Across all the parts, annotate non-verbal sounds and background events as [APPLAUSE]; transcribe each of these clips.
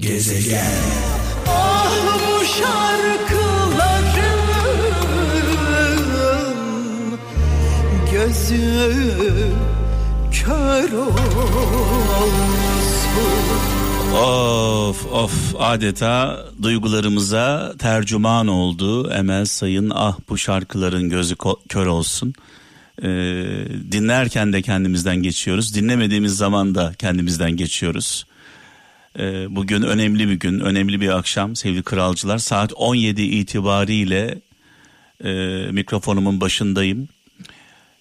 Gezegen Ah bu şarkıların gözü kör olsun Of of adeta duygularımıza tercüman oldu Emel Sayın ah bu şarkıların gözü kör olsun. Ee, dinlerken de kendimizden geçiyoruz dinlemediğimiz zaman da kendimizden geçiyoruz. Ee, bugün önemli bir gün önemli bir akşam sevgili kralcılar saat 17 itibariyle e, mikrofonumun başındayım.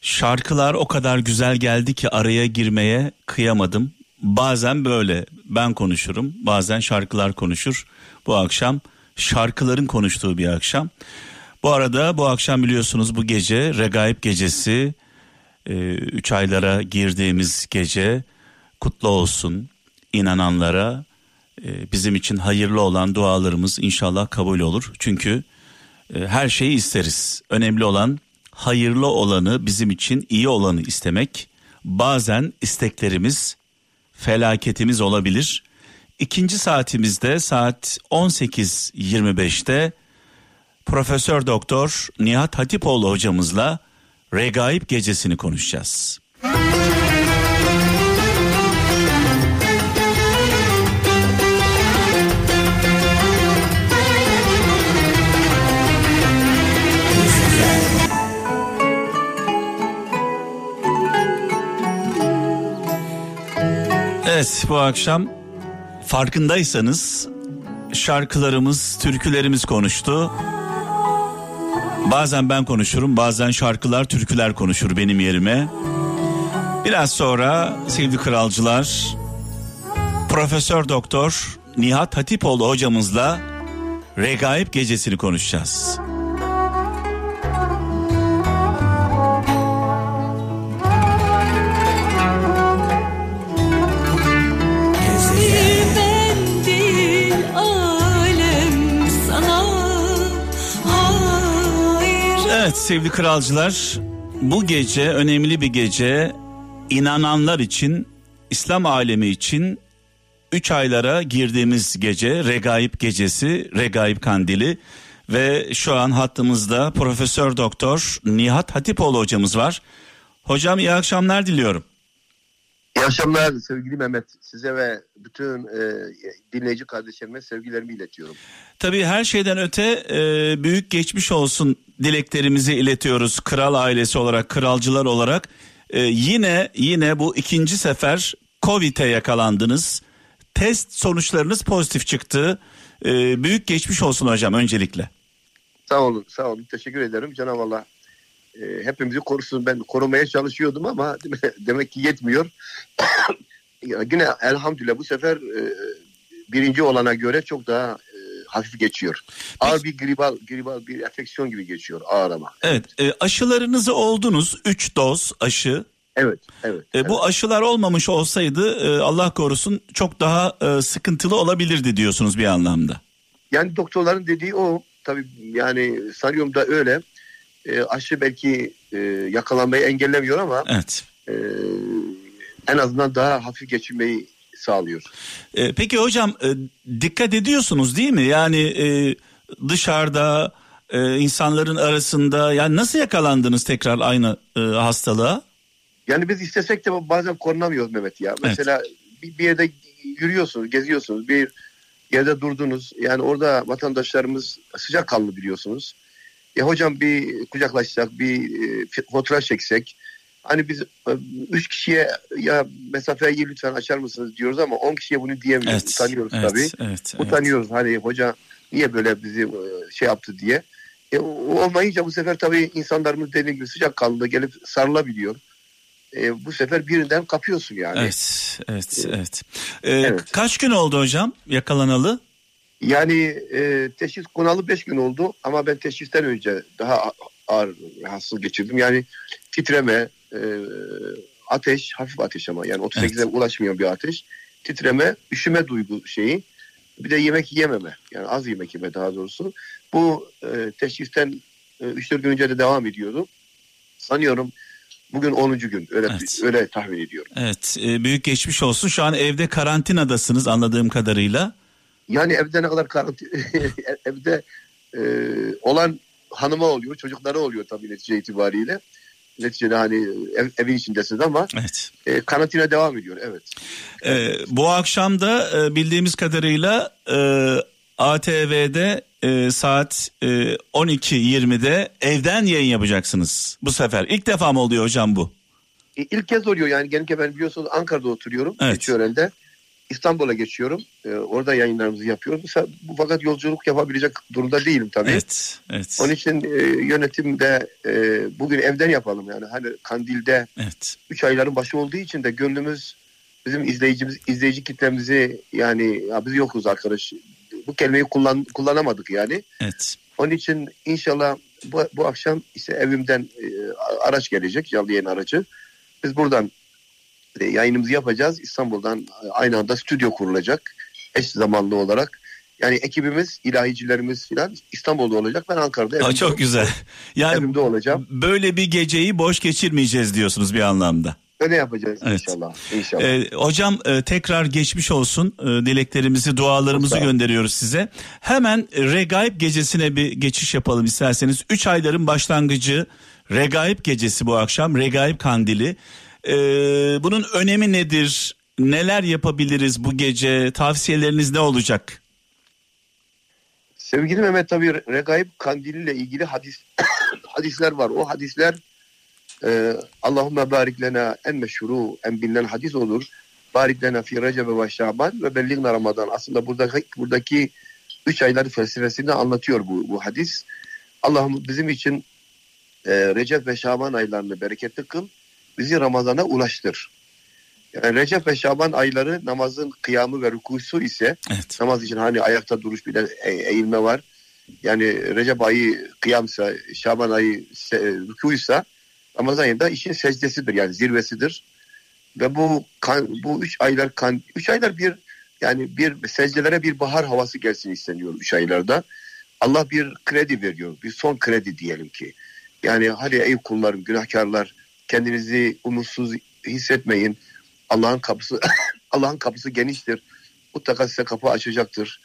Şarkılar o kadar güzel geldi ki araya girmeye kıyamadım bazen böyle ben konuşurum bazen şarkılar konuşur. Bu akşam şarkıların konuştuğu bir akşam. Bu arada bu akşam biliyorsunuz bu gece Regaip Gecesi 3 e, aylara girdiğimiz gece kutlu olsun inananlara e, bizim için hayırlı olan dualarımız inşallah kabul olur. Çünkü e, her şeyi isteriz. Önemli olan hayırlı olanı bizim için iyi olanı istemek. Bazen isteklerimiz felaketimiz olabilir. İkinci saatimizde saat 18.25'te Profesör Doktor Nihat Hatipoğlu hocamızla Regaib gecesini konuşacağız. Evet bu akşam farkındaysanız şarkılarımız, türkülerimiz konuştu. Bazen ben konuşurum, bazen şarkılar, türküler konuşur benim yerime. Biraz sonra sevgili kralcılar, Profesör Doktor Nihat Hatipoğlu hocamızla Regaip Gecesi'ni konuşacağız. Evet sevgili kralcılar bu gece önemli bir gece inananlar için İslam alemi için 3 aylara girdiğimiz gece Regaib gecesi Regaib kandili ve şu an hattımızda Profesör Doktor Nihat Hatipoğlu hocamız var. Hocam iyi akşamlar diliyorum. İyi akşamlar sevgili Mehmet. Size ve bütün e, dinleyici kardeşlerime sevgilerimi iletiyorum. Tabii her şeyden öte e, büyük geçmiş olsun dileklerimizi iletiyoruz. Kral ailesi olarak, kralcılar olarak. E, yine yine bu ikinci sefer Covid'e yakalandınız. Test sonuçlarınız pozitif çıktı. E, büyük geçmiş olsun hocam öncelikle. Sağ olun, sağ olun. Teşekkür ederim. Cenab-ı Allah e, hepimizi korusun. Ben korumaya çalışıyordum ama [LAUGHS] demek ki yetmiyor. [COUGHS] Yine elhamdülillah bu sefer e, birinci olana göre çok daha e, hafif geçiyor. Ağır bir gribal, gribal bir enfeksiyon gibi geçiyor ağır ama. Evet e, aşılarınızı oldunuz 3 doz aşı. Evet, evet. E, evet. Bu aşılar olmamış olsaydı e, Allah korusun çok daha e, sıkıntılı olabilirdi diyorsunuz bir anlamda. Yani doktorların dediği o. Tabii yani sanıyorum da öyle e, aşı belki e, yakalanmayı engellemiyor ama evet. e, en azından daha hafif geçirmeyi sağlıyor. E, peki hocam e, dikkat ediyorsunuz değil mi? Yani e, dışarıda e, insanların arasında yani nasıl yakalandınız tekrar aynı e, hastalığa? Yani biz istesek de bazen korunamıyoruz Mehmet ya. Mesela evet. bir, bir yerde yürüyorsunuz, geziyorsunuz, bir yerde durdunuz. Yani orada vatandaşlarımız sıcak kanlı biliyorsunuz. Ya hocam bir kucaklaşsak, bir e, fotoğraf çeksek. Hani biz e, üç kişiye ya mesafeyi lütfen açar mısınız diyoruz ama on kişiye bunu diyemiyoruz. Evet, Utanıyoruz evet, tabii. Evet, Utanıyoruz evet. hani hoca niye böyle bizi e, şey yaptı diye. E, olmayınca bu sefer tabii insanlarımız dediğim gibi sıcak kanlı gelip sarılabiliyor. E, bu sefer birinden kapıyorsun yani. Evet, evet, evet. Ee, evet. Kaç gün oldu hocam yakalanalı? Yani e, teşhis konalı 5 gün oldu ama ben teşhisten önce daha ağır rahatsız geçirdim. Yani titreme, e, ateş, hafif ateş ama yani 38'e evet. ulaşmayan bir ateş. Titreme, üşüme duygu şeyi. Bir de yemek yememe. Yani az yemek yeme daha doğrusu. Bu e, teşhisten e, 3-4 gün önce de devam ediyordu. Sanıyorum bugün 10. gün öyle evet. öyle tahmin ediyorum. Evet, e, büyük geçmiş olsun. Şu an evde karantinadasınız anladığım kadarıyla. Yani evde ne kadar karantina [LAUGHS] evde e, olan hanıma oluyor, çocuklara oluyor tabii netice itibariyle. Neticede hani ev, evin içindesiniz ama Evet. e, karantina devam ediyor. Evet. Ee, bu akşam da e, bildiğimiz kadarıyla e, ATV'de e, saat e, 12.20'de evden yayın yapacaksınız bu sefer. İlk defa mı oluyor hocam bu? E, ilk kez oluyor yani genellikle ben biliyorsunuz Ankara'da oturuyorum. Evet. Keçiören'de. İstanbul'a geçiyorum. E, orada yayınlarımızı yapıyoruz. Mesela, bu fakat yolculuk yapabilecek durumda değilim tabii. Evet. Evet. Onun için e, yönetimde e, bugün evden yapalım yani hani Kandil'de Evet. 3 ayların başı olduğu için de gönlümüz bizim izleyicimiz izleyici kitlemizi yani ya biz yokuz arkadaş bu kelimeyi kullan kullanamadık yani. Evet. Onun için inşallah bu, bu akşam işte evimden e, araç gelecek canlı yayın aracı. Biz buradan yayınımızı yapacağız. İstanbul'dan e, aynı anda stüdyo kurulacak eş zamanlı olarak. Yani ekibimiz, ilahicilerimiz filan İstanbul'da olacak. Ben Ankara'da Aa, evimde, çok güzel. Yani evimde olacağım. böyle bir geceyi boş geçirmeyeceğiz diyorsunuz bir anlamda. Öyle yapacağız Evet. inşallah. İnşallah. Ee, hocam e, tekrar geçmiş olsun. E, dileklerimizi, dualarımızı gönderiyoruz size. Hemen Regaib gecesine bir geçiş yapalım isterseniz. 3 ayların başlangıcı Regaib gecesi bu akşam. Regaib kandili. Ee, bunun önemi nedir? Neler yapabiliriz bu gece? Tavsiyeleriniz ne olacak? Sevgili Mehmet tabii Regaib Kandili ile ilgili hadis [COUGHS] hadisler var. O hadisler e, Allahümme barik en meşhuru en bilinen hadis olur. Barik lena fi Recebe ve Şaban ve belligna Ramazan. Aslında buradaki, buradaki üç aylar felsefesini anlatıyor bu, bu hadis. Allah'ım bizim için e, Recep ve Şaban aylarını bereketli kıl. Bizi Ramazan'a ulaştır. Yani Recep ve Şaban ayları namazın kıyamı ve rükusu ise Evet. namaz için hani ayakta duruş bir de e- eğilme var. Yani Recep ayı kıyamsa, Şaban ayı se- rükûysa Ramazan ayında işin secdesidir yani zirvesidir. Ve bu kan, bu üç aylar kan, üç aylar bir yani bir secdelere bir bahar havası gelsin isteniyor üç aylarda. Allah bir kredi veriyor. Bir son kredi diyelim ki. Yani hadi ey kullarım, günahkarlar kendinizi umutsuz hissetmeyin. Allah'ın kapısı [LAUGHS] Allah'ın kapısı geniştir. Mutlaka size kapı açacaktır.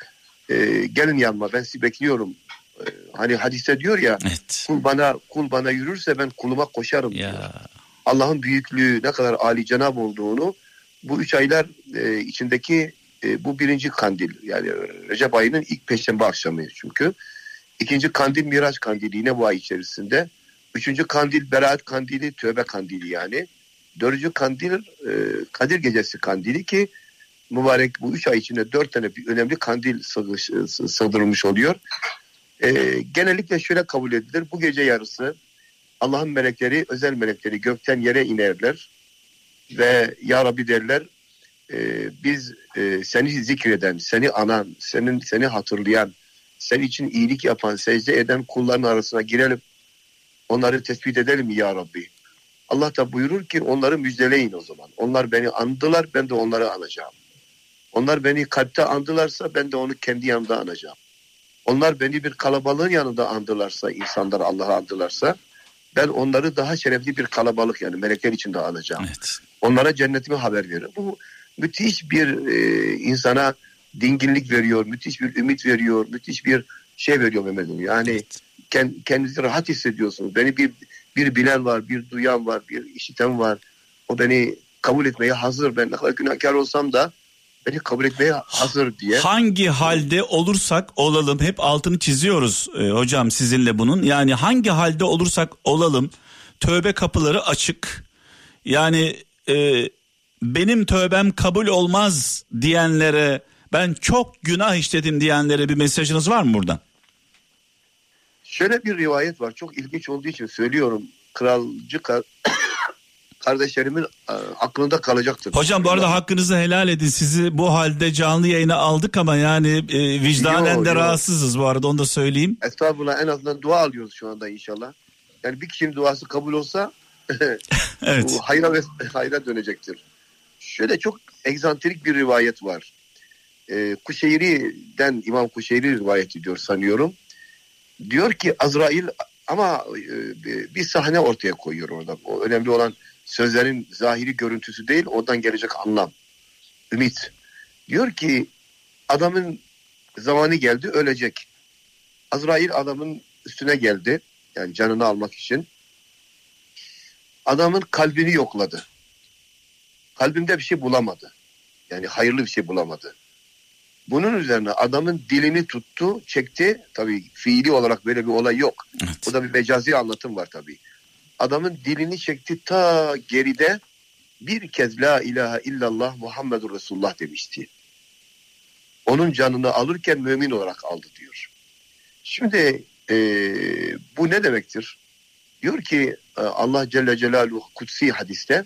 Ee, gelin yanıma ben sizi bekliyorum. Ee, hani hadiste diyor ya Evet. kul bana kul bana yürürse ben kuluma koşarım. diyor. Ya Allah'ın büyüklüğü ne kadar âli cenab olduğunu bu üç aylar e, içindeki e, bu birinci kandil yani Recep ayının ilk peşembe akşamı çünkü. İkinci kandil Miraç kandili yine bu ay içerisinde. Üçüncü kandil Beraat kandili Tövbe kandili yani. Dördüncü kandil e, Kadir Gecesi kandili ki mübarek bu üç ay içinde dört tane bir önemli kandil sığış- sı- sığdırılmış oluyor. E, genellikle şöyle kabul edilir. Bu gece yarısı Allah'ın melekleri, özel melekleri gökten yere inerler ve Ya Rabbi derler e, biz e, seni zikreden, seni anan, senin seni hatırlayan, senin için iyilik yapan, secde eden kulların arasına girelim. Onları tespit edelim Ya Rabbi. Allah da buyurur ki onları müjdeleyin o zaman. Onlar beni andılar, ben de onları anacağım. Onlar beni kalpte andılarsa ben de onu kendi yanımda anacağım. Onlar beni bir kalabalığın yanında andılarsa, insanlar Allah'ı andılarsa ben onları daha şerefli bir kalabalık yani melekler içinde anacağım. evet. Onlara cennetimi haber veririm. Bu müthiş bir e, insana dinginlik veriyor, müthiş bir ümit veriyor, müthiş bir şey veriyor Mehmet'im. Yani kend, kendinizi rahat hissediyorsunuz. Beni bir bir bilen var, bir duyan var, bir işiten var. O beni kabul etmeye hazır. Ben ne kadar günahkar olsam da beni kabul etmeye hazır diye. Hangi halde olursak olalım hep altını çiziyoruz e, hocam sizinle bunun. Yani hangi halde olursak olalım tövbe kapıları açık. Yani e, benim tövbem kabul olmaz diyenlere ben çok günah işledim diyenlere bir mesajınız var mı buradan? Şöyle bir rivayet var. Çok ilginç olduğu için söylüyorum. Kralcı ka- [COUGHS] kardeşlerimin e, aklında kalacaktır. Hocam bu arada hakkınızı helal edin. Sizi bu halde canlı yayına aldık ama yani e, vicdanen Yo, de yo. rahatsızız bu arada onu da söyleyeyim. Estağfurullah en azından dua alıyoruz şu anda inşallah. Yani bir kişinin duası kabul olsa [LAUGHS] [LAUGHS] Evet. bu hayra ve hayra dönecektir. Şöyle çok egzantrik bir rivayet var. Ee, Kuşeyri'den İmam Kuşeyri rivayet ediyor sanıyorum. Diyor ki Azrail ama e, bir sahne ortaya koyuyor orada. O önemli olan sözlerin zahiri görüntüsü değil, oradan gelecek anlam. Ümit. Diyor ki adamın zamanı geldi ölecek. Azrail adamın üstüne geldi. Yani canını almak için. Adamın kalbini yokladı. Kalbinde bir şey bulamadı. Yani hayırlı bir şey bulamadı. Bunun üzerine adamın dilini tuttu, çekti. Tabii fiili olarak böyle bir olay yok. Evet. Bu da bir mecazi anlatım var tabii. Adamın dilini çekti ta geride bir kez la ilahe illallah Muhammedur Resulullah demişti. Onun canını alırken mümin olarak aldı diyor. Şimdi e, bu ne demektir? Diyor ki e, Allah Celle Celaluhu kutsi hadiste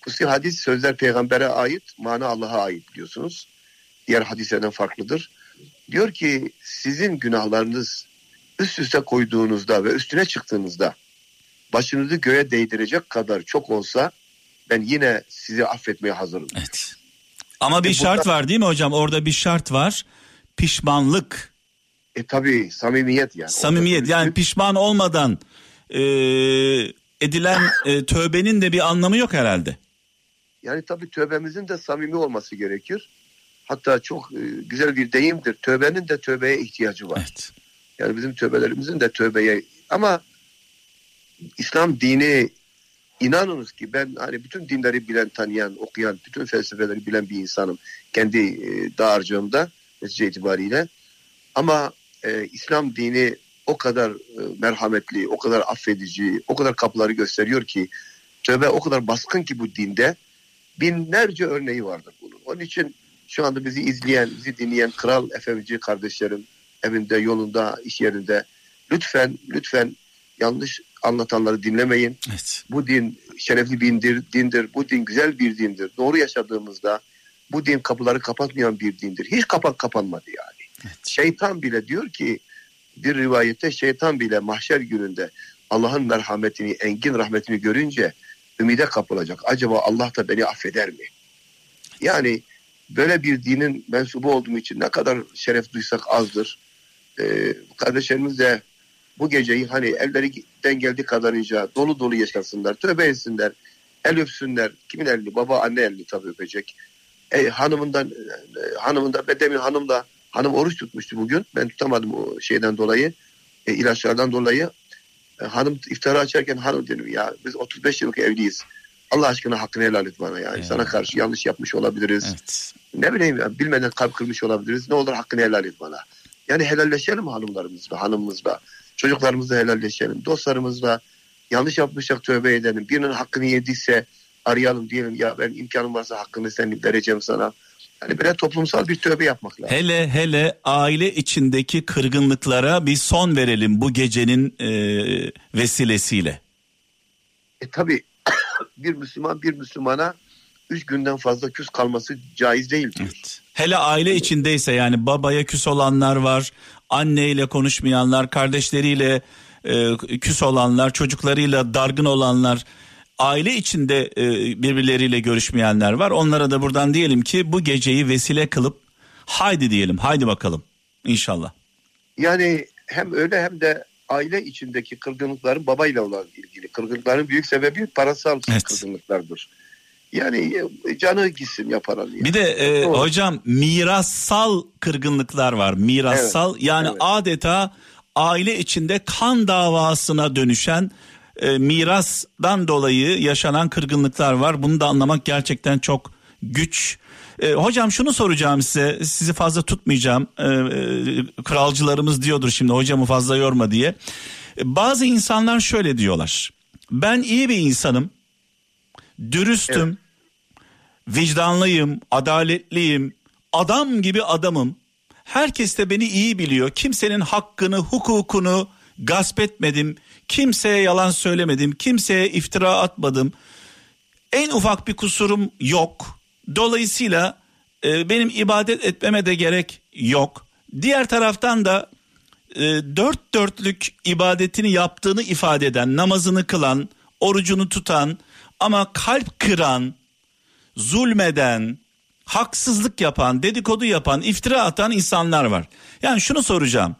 kutsi hadis sözler peygambere ait, mana Allah'a ait biliyorsunuz. Diğer hadislerden farklıdır. Diyor ki sizin günahlarınız üst üste koyduğunuzda ve üstüne çıktığınızda başınızı göğe değdirecek kadar çok olsa ben yine sizi affetmeye hazırım. Evet. Ama bir E, şart burada- var değil mi hocam? Orada bir şart var. Pişmanlık, E tabi samimiyet yani. samimiyet. Orada Yani bir- pişman olmadan e, edilen e, tövbenin de bir anlamı yok herhalde. Yani tabii tövbemizin de samimi olması gerekir. Hatta çok e, güzel bir deyimdir. Tövbenin de tövbeye ihtiyacı var. Evet. Yani bizim tövbelerimizin de tövbeye ama İslam dini inanınız ki ben hani bütün dinleri bilen, tanıyan, okuyan, bütün felsefeleri bilen bir insanım. Kendi e, dağarcığımda netice itibariyle. Ama e, İslam dini o kadar e, merhametli, o kadar affedici, o kadar kapıları gösteriyor ki tövbe o kadar baskın ki bu dinde binlerce örneği vardır bunun. Onun için şu anda bizi izleyen, bizi dinleyen kral efemci kardeşlerim evinde, yolunda, iş yerinde lütfen lütfen yanlış anlatanları dinlemeyin. Evet. Bu din şerefli bir dindir, dindir. Bu din güzel bir dindir. Doğru yaşadığımızda bu din kapıları kapatmayan bir dindir. Hiç kapak kapanmadı yani. Evet. Şeytan bile diyor ki bir rivayette şeytan bile mahşer gününde Allah'ın merhametini, engin rahmetini görünce ümide kapılacak. Acaba Allah da beni affeder mi? Yani böyle bir dinin mensubu olduğum için ne kadar şeref duysak azdır. Ee, kardeşlerimiz de bu geceyi hani ellerinden geldiği kadarınca dolu dolu yaşasınlar. Tövbe etsinler. El öpsünler. Kimin elini? Baba anne elini tabii öpecek. E, hanımından e, hanımından ben demin hanımla hanım oruç tutmuştu bugün. Ben tutamadım o şeyden dolayı. E, ilaçlardan dolayı. E, hanım iftarı açarken hanım dedim ya biz 35 yıllık evliyiz. Allah aşkına hakkını helal et bana yani. Ya. Sana karşı yanlış yapmış olabiliriz. Evet. Ne bileyim ya bilmeden kalp kırmış olabiliriz. Ne olur hakkını helal et bana. Yani helalleşelim hanımlarımızla, hanımımızla. Çocuklarımızla helalleşelim. Dostlarımızla yanlış yapmışsak tövbe edelim. Birinin hakkını yediyse arayalım diyelim ya ben imkanım varsa hakkını senin vereceğim sana. Yani böyle toplumsal bir tövbe yapmak lazım. Hele hele aile içindeki kırgınlıklara bir son verelim bu gecenin e, vesilesiyle. E tabi bir Müslüman bir Müslümana üç günden fazla küs kalması caiz değil diyor. Evet. Hele aile içindeyse yani babaya küs olanlar var, anneyle konuşmayanlar, kardeşleriyle e, küs olanlar, çocuklarıyla dargın olanlar, aile içinde e, birbirleriyle görüşmeyenler var. Onlara da buradan diyelim ki bu geceyi vesile kılıp haydi diyelim, haydi bakalım inşallah. Yani hem öyle hem de aile içindeki kırgınlıkların babayla olan ilgili. Kırgınlıkların büyük sebebi parasal Evet. kırgınlıklardır. Yani e, canı gitsin yaparan. Yani. Bir de e, Doğru. hocam mirassal kırgınlıklar var. Mirassal yani evet. adeta aile içinde kan davasına dönüşen e, mirastan dolayı yaşanan kırgınlıklar var. Bunu da anlamak gerçekten çok güç. E, hocam şunu soracağım size. Sizi fazla tutmayacağım. E, e, kralcılarımız diyordur şimdi hocamı fazla yorma diye. E, bazı insanlar şöyle diyorlar. Ben iyi bir insanım. Dürüstüm vicdanlıyım, adaletliyim, adam gibi adamım. Herkes de beni iyi biliyor. Kimsenin hakkını, hukukunu gasp etmedim. Kimseye yalan söylemedim. Kimseye iftira atmadım. En ufak bir kusurum yok. Dolayısıyla e, benim ibadet etmeme de gerek yok. Diğer taraftan da e, dört dörtlük ibadetini yaptığını ifade eden, namazını kılan, orucunu tutan ama kalp kıran, zulmeden, haksızlık yapan, dedikodu yapan, iftira atan insanlar var. Yani şunu soracağım.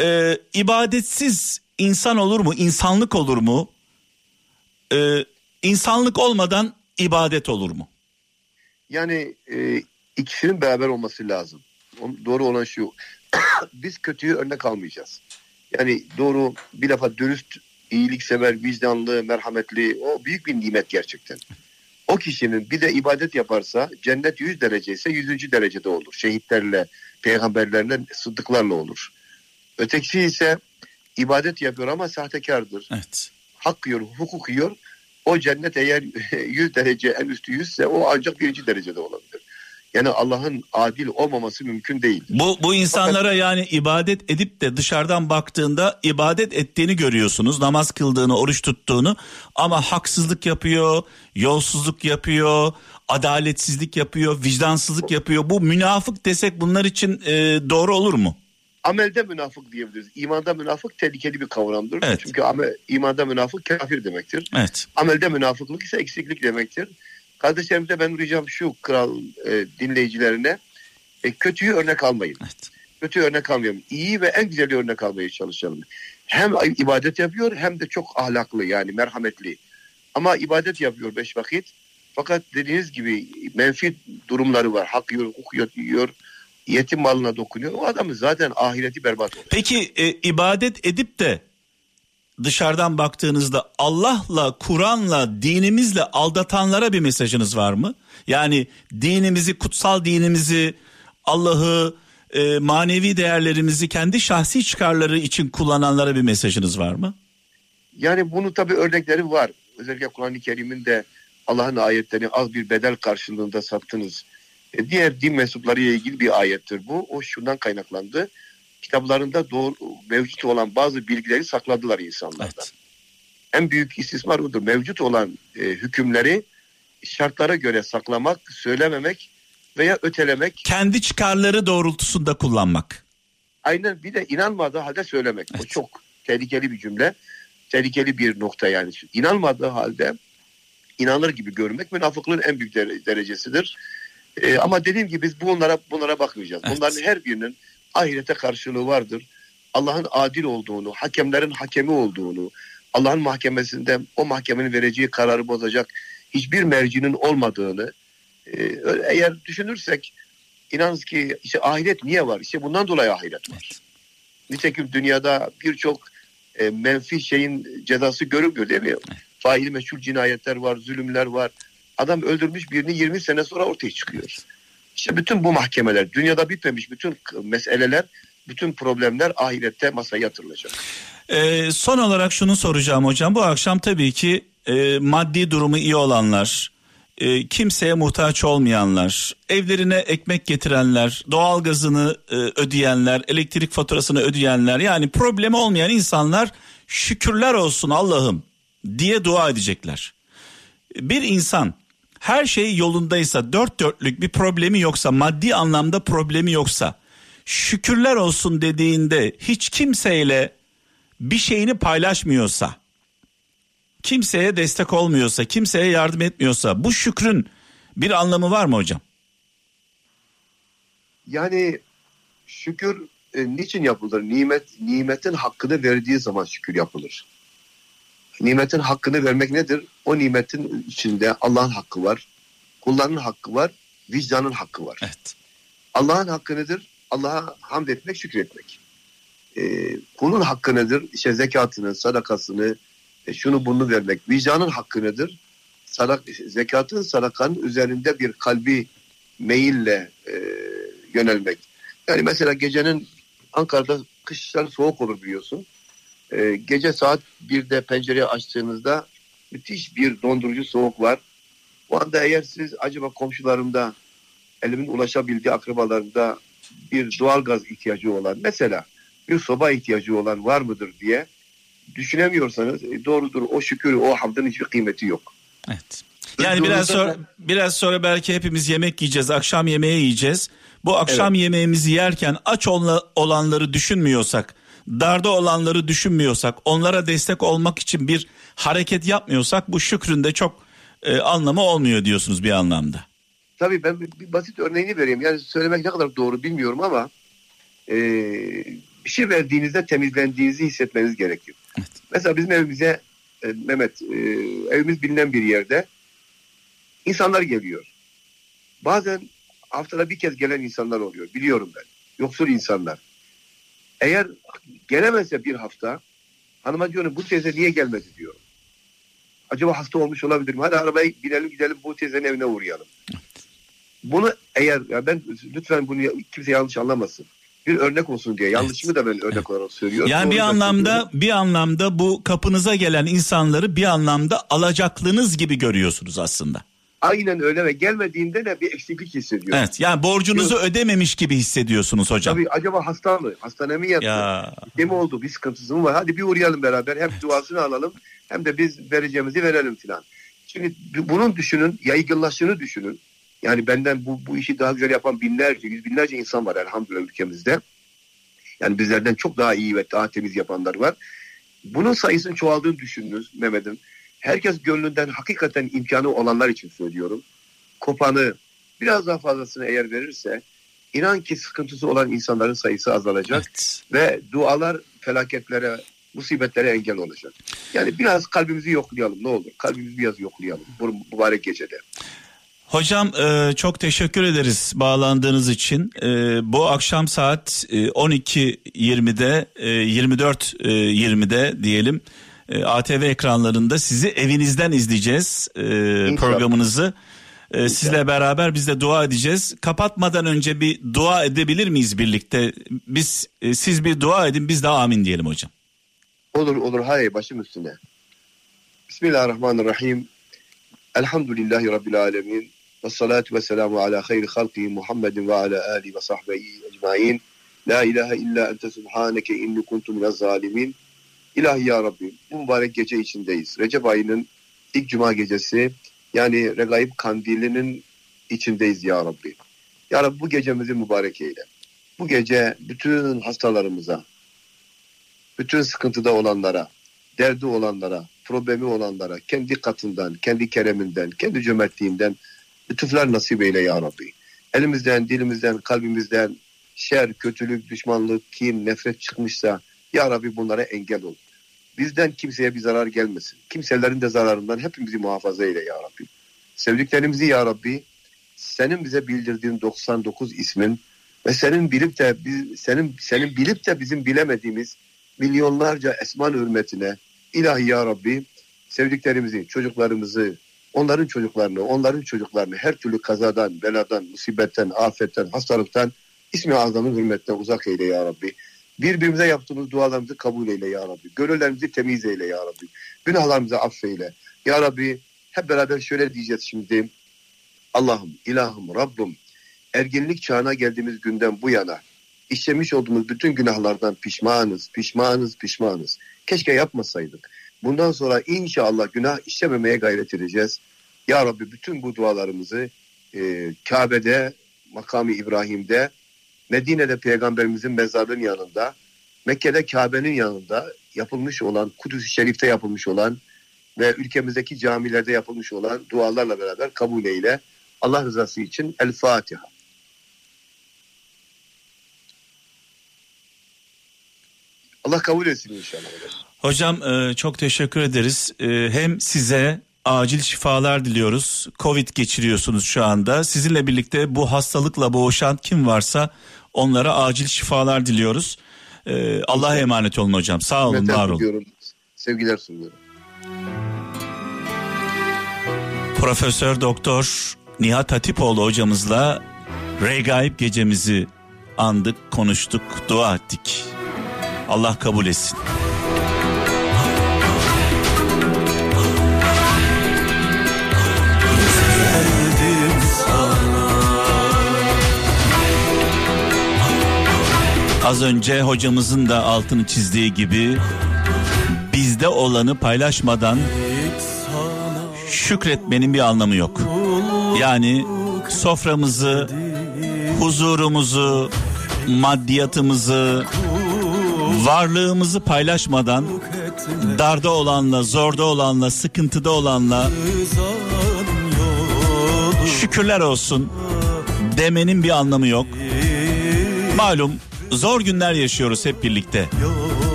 Ee, ibadetsiz insan olur mu? İnsanlık olur mu? Ee, insanlık olmadan ibadet olur mu? Yani e, ikisinin beraber olması lazım. doğru olan şu. [COUGHS] Biz kötüyü örnek almayacağız. Yani doğru bir defa dürüst, iyiliksever, vicdanlı, merhametli o büyük bir nimet gerçekten. O kişinin bir de ibadet yaparsa cennet 100 derece ise 100. derecede olur. Şehitlerle, peygamberlerle, sıddıklarla olur. Ötekisi ise ibadet yapıyor ama sahtekardır. Evet. Hak yiyor, hukuk yiyor. O cennet eğer [LAUGHS] 100 derece en üstü 100 ise o ancak birinci derecede olabilir. Yani Allah'ın adil olmaması mümkün değil. Bu bu insanlara yani ibadet edip de dışarıdan baktığında ibadet ettiğini görüyorsunuz. Namaz kıldığını, oruç tuttuğunu ama haksızlık yapıyor, yolsuzluk yapıyor, adaletsizlik yapıyor, vicdansızlık yapıyor. Bu münafık desek bunlar için e, doğru olur mu? Amelde münafık diyebiliriz. İmanda münafık tehlikeli bir kavramdır. Evet. Çünkü amel, imanda münafık kafir demektir. Evet. Amelde münafıklık ise eksiklik demektir. Kardeşlerimize ben ricam şu kral e, dinleyicilerine e, kötüyü örnek almayın. Evet. Kötü örnek almayalım. İyi ve en güzeli örnek almaya çalışalım. Hem ibadet yapıyor hem de çok ahlaklı yani merhametli. Ama ibadet yapıyor beş vakit. Fakat dediğiniz gibi menfi durumları var. Hak yiyor, hukuk yiyor, yetim malına dokunuyor. O adamın zaten ahireti berbat oluyor. Peki e, ibadet edip de dışarıdan baktığınızda Allah'la, Kur'an'la, dinimizle aldatanlara bir mesajınız var mı? Yani dinimizi, kutsal dinimizi, Allah'ı, e, manevi değerlerimizi kendi şahsi çıkarları için kullananlara bir mesajınız var mı? Yani bunu tabii örnekleri var. Özellikle Kur'an-ı Kerim'in de Allah'ın ayetlerini az bir bedel karşılığında sattınız. E, diğer din mensuplarıyla ilgili bir ayettir bu. O şundan kaynaklandı. Kitaplarında doğru, mevcut olan bazı bilgileri sakladılar insanlardan. Evet. En büyük istismar odur. Mevcut olan e, hükümleri şartlara göre saklamak, söylememek veya ötelemek. Kendi çıkarları doğrultusunda kullanmak. Aynen bir de inanmadığı halde söylemek. O Evet. çok tehlikeli bir cümle. Tehlikeli bir nokta yani. İnanmadığı halde inanır gibi görmek münafıklığın en büyük dere- derecesidir. Ee, ama dediğim gibi biz bunlara bunlara bakmayacağız. Evet. Bunların her birinin ahirete karşılığı vardır. Allah'ın adil olduğunu, hakemlerin hakemi olduğunu, Allah'ın mahkemesinde o mahkemenin vereceği kararı bozacak hiçbir mercinin olmadığını e, eğer düşünürsek inanız ki işte ahiret niye var? İşte bundan dolayı ahiret var. Evet. Nitekim dünyada birçok e, menfi şeyin cezası görülmüyor değil mi? Faili meşhur cinayetler var, zulümler var. Adam öldürmüş birini 20 sene sonra ortaya çıkıyor. İşte bütün bu mahkemeler, dünyada bitmemiş bütün meseleler, bütün problemler ahirette masaya yatırılacak. Ee, son olarak şunu soracağım hocam. Bu akşam tabii ki e, maddi durumu iyi olanlar, e, kimseye muhtaç olmayanlar, evlerine ekmek getirenler, doğalgazını e, ödeyenler, elektrik faturasını ödeyenler yani problemi olmayan insanlar şükürler olsun Allah'ım diye dua edecekler. Bir insan her şey yolundaysa, dört dörtlük bir problemi yoksa, maddi anlamda problemi yoksa, şükürler olsun dediğinde hiç kimseyle bir şeyini paylaşmıyorsa, kimseye destek olmuyorsa, kimseye yardım etmiyorsa bu şükrün bir anlamı var mı hocam? Yani şükür e, niçin yapılır? Nimet nimetin hakkını verdiği zaman şükür yapılır. Nimetin hakkını vermek nedir? O nimetin içinde Allah'ın hakkı var, kulların hakkı var, vicdanın hakkı var. Evet. Allah'ın hakkı nedir? Allah'a hamd etmek, şükretmek. Ee, kulun hakkı nedir? İşte zekatını, sadakasını, e, şunu bunu vermek. Vicdanın hakkı nedir? Sadak, zekatın, sadakanın üzerinde bir kalbi meyille e, yönelmek. Yani mesela gecenin Ankara'da kışlar soğuk olur biliyorsun. E, gece saat 1'de pencereyi açtığınızda müthiş bir dondurucu soğuk var. O anda eğer siz acaba komşularımda elimin ulaşabildiği akrabalarımda bir doğalgaz ihtiyacı olan mesela bir soba ihtiyacı olan var mıdır diye düşünemiyorsanız e, doğrudur o şükür o hamdın hiçbir kıymeti yok. Evet. Yani biraz sonra biraz sonra belki hepimiz yemek yiyeceğiz, akşam yemeği yiyeceğiz. Bu akşam yemeğimizi yerken aç olanları düşünmüyorsak, darda olanları düşünmüyorsak, onlara destek olmak için bir hareket yapmıyorsak bu şükrün de çok e, anlamı olmuyor diyorsunuz bir anlamda. Tabii ben bir, basit örneğini vereyim. Yani söylemek ne kadar doğru bilmiyorum ama e, bir şey verdiğinizde temizlendiğinizi hissetmeniz gerekiyor. Evet. Mesela bizim evimize e, Mehmet e, evimiz bilinen bir yerde insanlar geliyor. Bazen haftada bir kez gelen insanlar oluyor. Biliyorum ben. yoksul insanlar. Eğer gelemezse bir hafta hanıma diyorum bu teyze niye gelmedi diyor. Acaba hasta olmuş olabilir mi? Hadi arabaya binelim gidelim bu teyzenin evine uğrayalım. Bunu eğer ya ben lütfen bunu kimse yanlış anlamasın. Bir örnek olsun diye yanlışımı da ben örnek olarak söylüyorum. Yani bir Doğru anlamda söylüyorum. bir anlamda bu kapınıza gelen insanları bir anlamda alacaklınız gibi görüyorsunuz aslında. Aynen öyle ve gelmediğinde de bir eksiklik hissediyor. Evet. Yani borcunuzu ödememiş gibi hissediyorsunuz hocam. Tabii acaba hasta mı? Hastane mi yattı? Ya Ne mi oldu? Bir sıkıntısı mı var? Hadi bir uğrayalım beraber. Hem duasını alalım hem de biz vereceğimizi verelim filan. Şimdi bunun düşünün, yaygınlaştığını düşünün. Yani benden bu, bu işi daha güzel yapan binlerce, yüz binlerce insan var elhamdülillah ülkemizde. Yani bizlerden çok daha iyi ve daha temiz yapanlar var. Bunun sayısının çoğaldığını düşününüz Mehmet'im. Herkes gönlünden hakikaten imkanı olanlar için söylüyorum. Kopanı biraz daha fazlasını eğer verirse inan ki sıkıntısı olan insanların sayısı azalacak evet. ve dualar felaketlere, musibetlere engel olacak. Yani biraz kalbimizi yoklayalım ne olur. Kalbimizi biraz yoklayalım bu mübarek gecede. Hocam e, çok teşekkür ederiz bağlandığınız için. E, bu akşam saat e, 12.20'de e, 24.20'de diyelim e, ATV ekranlarında sizi evinizden izleyeceğiz e, programınızı. E, sizle beraber biz de dua edeceğiz. Kapatmadan önce bir dua edebilir miyiz birlikte? Biz e, siz bir dua edin biz de amin diyelim hocam. Olur olur hayır başım üstüne. Bismillahirrahmanirrahim. Elhamdülillahi Rabbil alemin. Ve salatu ve selamu ala hayri halki Muhammedin ve ala ali ve sahbeyi ecmain. La ilahe illa ente subhaneke inni kuntu minez zalimin. İlahi ya Rabbi bu mübarek gece içindeyiz. Recep ayının ilk cuma gecesi yani Regaib kandilinin içindeyiz ya Rabbi. Ya Rabbi bu gecemizi mübarek eyle. Bu gece bütün hastalarımıza, bütün sıkıntıda olanlara, derdi olanlara, problemi olanlara, kendi katından, kendi kereminden, kendi cömertliğinden lütuflar nasip eyle ya Rabbi. Elimizden, dilimizden, kalbimizden şer, kötülük, düşmanlık, kin, nefret çıkmışsa ya Rabbi bunlara engel ol. Bizden kimseye bir zarar gelmesin. Kimselerin de zararından hepimizi muhafaza eyle ya Rabbi. Sevdiklerimizi ya Rabbi senin bize bildirdiğin 99 ismin ve senin bilip de biz, senin senin bilip de bizim bilemediğimiz milyonlarca esman hürmetine ilahi ya Rabbi sevdiklerimizi, çocuklarımızı, onların çocuklarını, onların çocuklarını her türlü kazadan, beladan, musibetten, afetten, hastalıktan ismi azamın hürmetine uzak eyle ya Rabbi. Birbirimize yaptığımız dualarımızı kabul eyle ya Rabbi. Gönüllerimizi temiz eyle ya Rabbi. Günahlarımızı affeyle. Ya Rabbi hep beraber şöyle diyeceğiz şimdi. Allah'ım, ilahım, Rabbim ergenlik çağına geldiğimiz günden bu yana işlemiş olduğumuz bütün günahlardan pişmanız, pişmanız, pişmanız. Keşke yapmasaydık. Bundan sonra inşallah günah işlememeye gayret edeceğiz. Ya Rabbi bütün bu dualarımızı e, Kabe'de, makamı İbrahim'de, Medine'de peygamberimizin mezarının yanında, Mekke'de Kabe'nin yanında yapılmış olan, Kudüs-i Şerif'te yapılmış olan ve ülkemizdeki camilerde yapılmış olan dualarla beraber kabul eyle. Allah rızası için El Fatiha. Allah kabul etsin inşallah. Hocam e, çok teşekkür ederiz. E, hem size acil şifalar diliyoruz. Covid geçiriyorsunuz şu anda. Sizinle birlikte bu hastalıkla boğuşan kim varsa onlara acil şifalar diliyoruz. E, Allah'a emanet olun hocam. Sağ olun, Hürmetler var olun. diliyorum. Sevgiler sunuyorum. Profesör Doktor Nihat Hatipoğlu hocamızla Regaib gecemizi andık, konuştuk, dua ettik. Allah kabul etsin. Az önce hocamızın da altını çizdiği gibi bizde olanı paylaşmadan şükretmenin bir anlamı yok. Yani soframızı, huzurumuzu, maddiyatımızı, varlığımızı paylaşmadan darda olanla, zorda olanla, sıkıntıda olanla şükürler olsun demenin bir anlamı yok. Malum zor günler yaşıyoruz hep birlikte.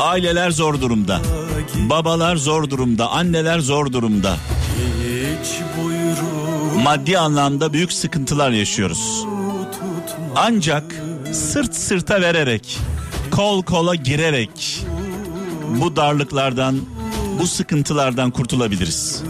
Aileler zor durumda. Babalar zor durumda, anneler zor durumda. Maddi anlamda büyük sıkıntılar yaşıyoruz. Ancak sırt sırta vererek, kol kola girerek bu darlıklardan, bu sıkıntılardan kurtulabiliriz.